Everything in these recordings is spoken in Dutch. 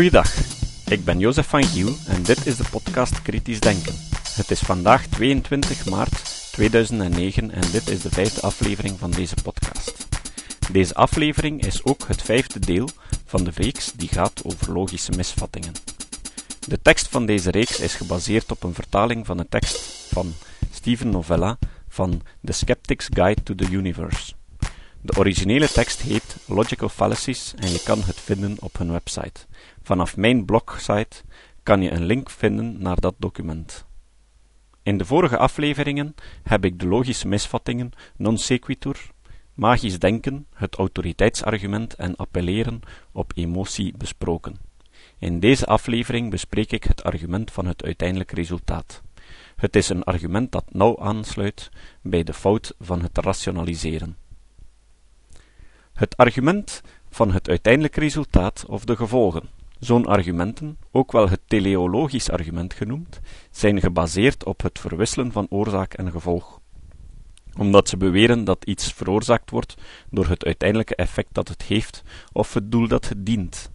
Goeiedag, ik ben Jozef van Giel en dit is de podcast Kritisch Denken. Het is vandaag 22 maart 2009 en dit is de vijfde aflevering van deze podcast. Deze aflevering is ook het vijfde deel van de reeks die gaat over logische misvattingen. De tekst van deze reeks is gebaseerd op een vertaling van de tekst van Steven Novella van The Skeptic's Guide to the Universe. De originele tekst heet Logical Fallacies en je kan het vinden op hun website. Vanaf mijn blogsite kan je een link vinden naar dat document. In de vorige afleveringen heb ik de logische misvattingen non sequitur, magisch denken, het autoriteitsargument en appelleren op emotie besproken. In deze aflevering bespreek ik het argument van het uiteindelijk resultaat. Het is een argument dat nauw aansluit bij de fout van het rationaliseren. Het argument van het uiteindelijk resultaat of de gevolgen. Zo'n argumenten, ook wel het teleologisch argument genoemd, zijn gebaseerd op het verwisselen van oorzaak en gevolg. Omdat ze beweren dat iets veroorzaakt wordt door het uiteindelijke effect dat het heeft of het doel dat het dient.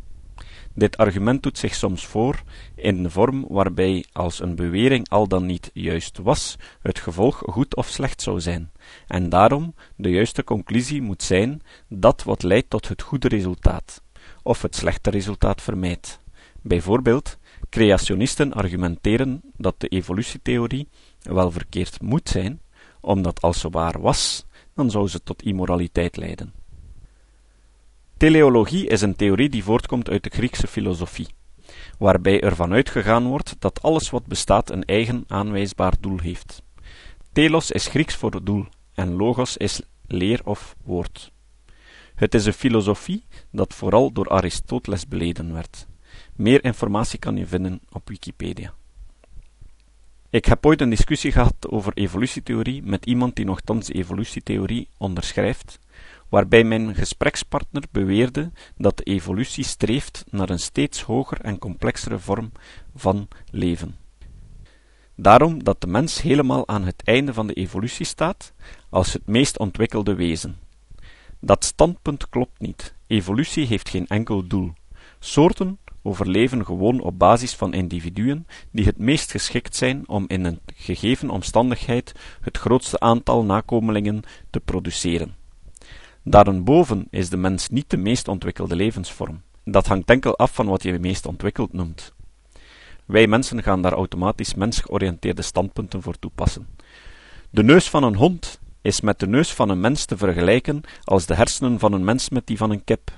Dit argument doet zich soms voor in de vorm waarbij, als een bewering al dan niet juist was, het gevolg goed of slecht zou zijn, en daarom de juiste conclusie moet zijn dat wat leidt tot het goede resultaat, of het slechte resultaat vermijdt. Bijvoorbeeld, creationisten argumenteren dat de evolutietheorie wel verkeerd moet zijn, omdat als ze waar was, dan zou ze tot immoraliteit leiden. Teleologie is een theorie die voortkomt uit de Griekse filosofie, waarbij er vanuit gegaan wordt dat alles wat bestaat een eigen aanwijsbaar doel heeft. Telos is Grieks voor doel en logos is leer of woord. Het is een filosofie dat vooral door Aristoteles beleden werd. Meer informatie kan je vinden op Wikipedia. Ik heb ooit een discussie gehad over evolutietheorie met iemand die nogthans evolutietheorie onderschrijft, waarbij mijn gesprekspartner beweerde dat de evolutie streeft naar een steeds hoger en complexere vorm van leven. Daarom dat de mens helemaal aan het einde van de evolutie staat als het meest ontwikkelde wezen. Dat standpunt klopt niet. Evolutie heeft geen enkel doel. Soorten overleven gewoon op basis van individuen die het meest geschikt zijn om in een gegeven omstandigheid het grootste aantal nakomelingen te produceren. Daarenboven is de mens niet de meest ontwikkelde levensvorm. Dat hangt enkel af van wat je meest ontwikkeld noemt. Wij mensen gaan daar automatisch mensgeoriënteerde standpunten voor toepassen. De neus van een hond is met de neus van een mens te vergelijken als de hersenen van een mens met die van een kip.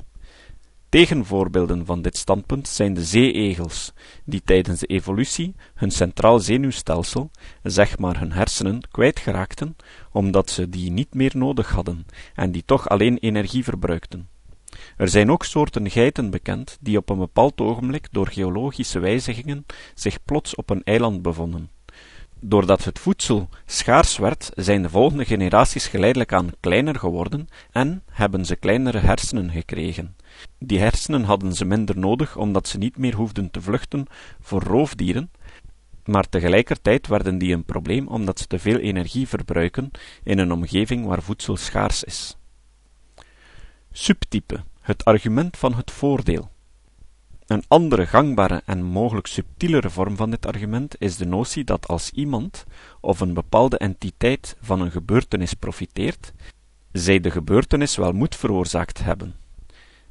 Tegenvoorbeelden van dit standpunt zijn de zeeegels, die tijdens de evolutie hun centraal zenuwstelsel, zeg maar hun hersenen, kwijtgeraakten, omdat ze die niet meer nodig hadden, en die toch alleen energie verbruikten. Er zijn ook soorten geiten bekend, die op een bepaald ogenblik door geologische wijzigingen zich plots op een eiland bevonden. Doordat het voedsel schaars werd, zijn de volgende generaties geleidelijk aan kleiner geworden en hebben ze kleinere hersenen gekregen. Die hersenen hadden ze minder nodig omdat ze niet meer hoefden te vluchten voor roofdieren, maar tegelijkertijd werden die een probleem omdat ze te veel energie verbruiken in een omgeving waar voedsel schaars is. Subtype, het argument van het voordeel. Een andere gangbare en mogelijk subtielere vorm van dit argument is de notie dat als iemand of een bepaalde entiteit van een gebeurtenis profiteert, zij de gebeurtenis wel moet veroorzaakt hebben.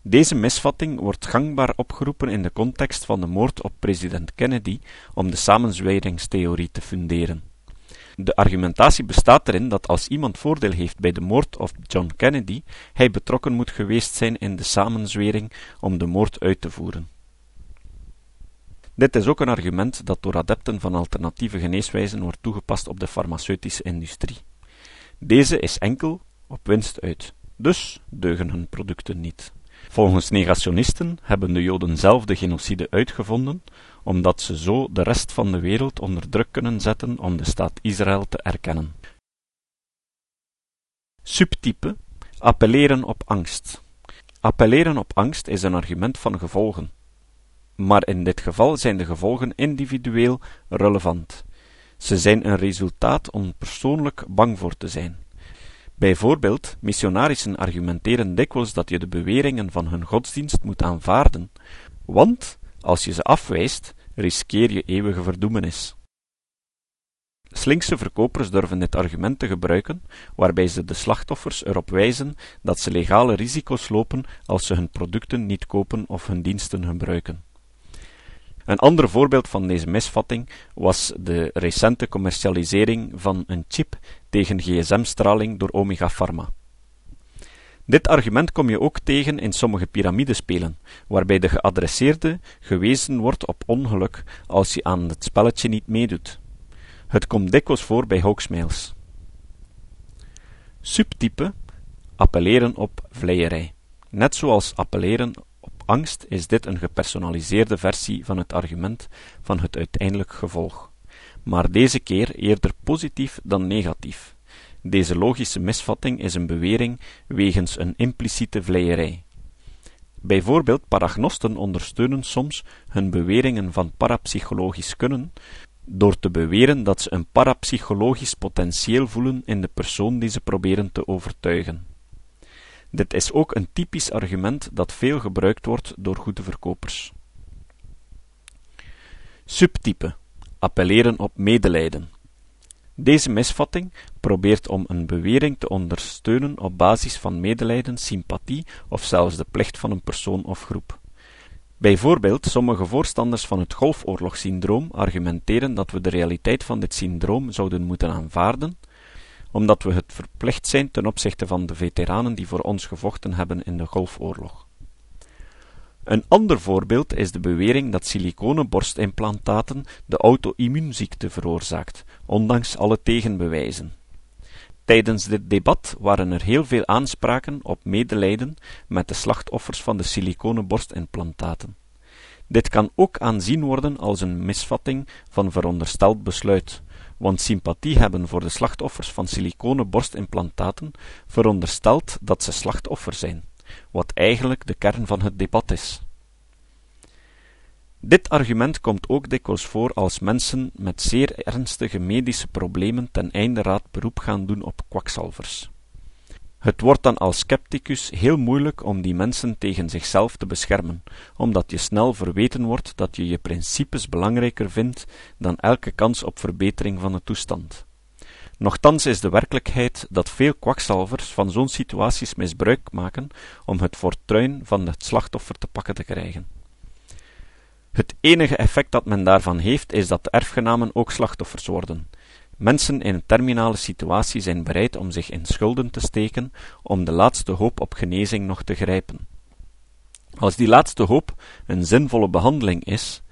Deze misvatting wordt gangbaar opgeroepen in de context van de moord op president Kennedy om de samenzweringstheorie te funderen. De argumentatie bestaat erin dat als iemand voordeel heeft bij de moord op John Kennedy, hij betrokken moet geweest zijn in de samenzwering om de moord uit te voeren. Dit is ook een argument dat door adepten van alternatieve geneeswijzen wordt toegepast op de farmaceutische industrie. Deze is enkel op winst uit, dus deugen hun producten niet. Volgens negationisten hebben de Joden zelf de genocide uitgevonden, omdat ze zo de rest van de wereld onder druk kunnen zetten om de staat Israël te erkennen. Subtype appelleren op angst. Appelleren op angst is een argument van gevolgen. Maar in dit geval zijn de gevolgen individueel relevant. Ze zijn een resultaat om persoonlijk bang voor te zijn. Bijvoorbeeld, missionarissen argumenteren dikwijls dat je de beweringen van hun godsdienst moet aanvaarden, want Als je ze afwijst, riskeer je eeuwige verdoemenis. Slinkse verkopers durven dit argument te gebruiken, waarbij ze de slachtoffers erop wijzen dat ze legale risico's lopen als ze hun producten niet kopen of hun diensten gebruiken. Een ander voorbeeld van deze misvatting was de recente commercialisering van een chip tegen gsm-straling door Omega Pharma. Dit argument kom je ook tegen in sommige piramidespelen, waarbij de geadresseerde gewezen wordt op ongeluk als je aan het spelletje niet meedoet. Het komt dikwijls voor bij hoaxmails. Subtype appelleren op vleierij. Net zoals appelleren angst is dit een gepersonaliseerde versie van het argument van het uiteindelijk gevolg, maar deze keer eerder positief dan negatief. Deze logische misvatting is een bewering wegens een impliciete vleierij. Bijvoorbeeld paragnosten ondersteunen soms hun beweringen van parapsychologisch kunnen door te beweren dat ze een parapsychologisch potentieel voelen in de persoon die ze proberen te overtuigen. Dit is ook een typisch argument dat veel gebruikt wordt door goede verkopers. Subtype appelleren op medelijden. Deze misvatting probeert om een bewering te ondersteunen op basis van medelijden, sympathie of zelfs de plicht van een persoon of groep. Bijvoorbeeld, sommige voorstanders van het Golfoorlogssyndroom argumenteren dat we de realiteit van dit syndroom zouden moeten aanvaarden, omdat we het verplicht zijn ten opzichte van de veteranen die voor ons gevochten hebben in de Golfoorlog. Een ander voorbeeld is de bewering dat siliconen borstimplantaten de auto-immuunziekte veroorzaakt, ondanks alle tegenbewijzen. Tijdens dit debat waren er heel veel aanspraken op medelijden met de slachtoffers van de siliconen borstimplantaten. Dit kan ook aanzien worden als een misvatting van verondersteld besluit, want sympathie hebben voor de slachtoffers van siliconen borstimplantaten veronderstelt dat ze slachtoffer zijn, wat eigenlijk de kern van het debat is. Dit argument komt ook dikwijls voor als mensen met zeer ernstige medische problemen ten einde raad beroep gaan doen op kwakzalvers. Het wordt dan als scepticus heel moeilijk om die mensen tegen zichzelf te beschermen, omdat je snel verweten wordt dat je je principes belangrijker vindt dan elke kans op verbetering van de toestand. Nochtans is de werkelijkheid dat veel kwakzalvers van zo'n situaties misbruik maken om het fortuin van het slachtoffer te pakken te krijgen. Het enige effect dat men daarvan heeft, is dat de erfgenamen ook slachtoffers worden. Mensen in een terminale situatie zijn bereid om zich in schulden te steken om de laatste hoop op genezing nog te grijpen. Als die laatste hoop een zinvolle behandeling is,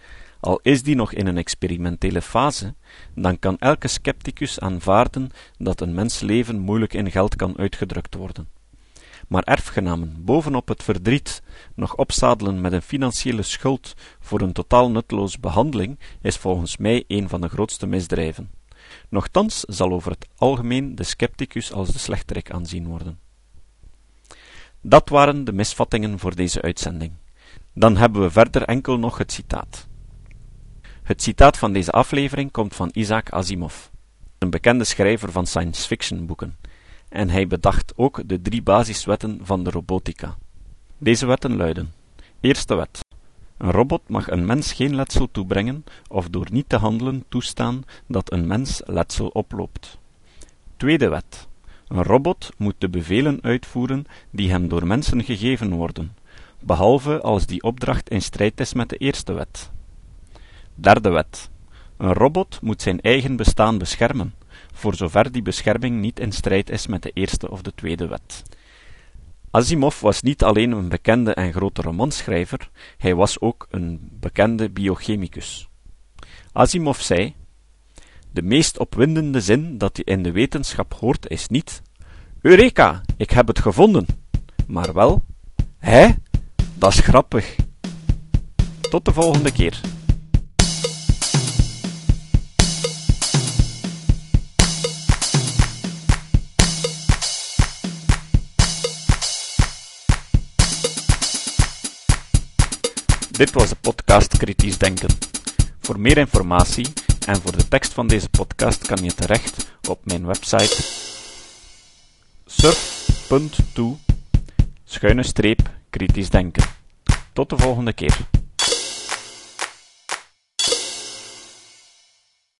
al is die nog in een experimentele fase, dan kan elke scepticus aanvaarden dat een mensleven moeilijk in geld kan uitgedrukt worden maar erfgenamen bovenop het verdriet nog opzadelen met een financiële schuld voor een totaal nutteloze behandeling is volgens mij een van de grootste misdrijven. Nochtans zal over het algemeen de scepticus als de slechterik aanzien worden. Dat waren de misvattingen voor deze uitzending. Dan hebben we verder enkel nog het citaat. Het citaat van deze aflevering komt van Isaac Asimov, een bekende schrijver van science fiction boeken en hij bedacht ook de drie basiswetten van de robotica. Deze wetten luiden: Eerste wet. Een robot mag een mens geen letsel toebrengen of door niet te handelen toestaan dat een mens letsel oploopt. Tweede wet. Een robot moet de bevelen uitvoeren die hem door mensen gegeven worden, behalve als die opdracht in strijd is met de eerste wet. Derde wet. Een robot moet zijn eigen bestaan beschermen, voor zover die bescherming niet in strijd is met de eerste of de tweede wet. Asimov was niet alleen een bekende en grote romanschrijver, hij was ook een bekende biochemicus. Asimov zei: De meest opwindende zin dat je in de wetenschap hoort is niet: Eureka, ik heb het gevonden, maar wel: Hé, dat is grappig. Tot de volgende keer. Dit was de podcast Kritisch Denken. Voor meer informatie en voor de tekst van deze podcast kan je terecht op mijn website surf.to schuine streep kritisch denken. Tot de volgende keer.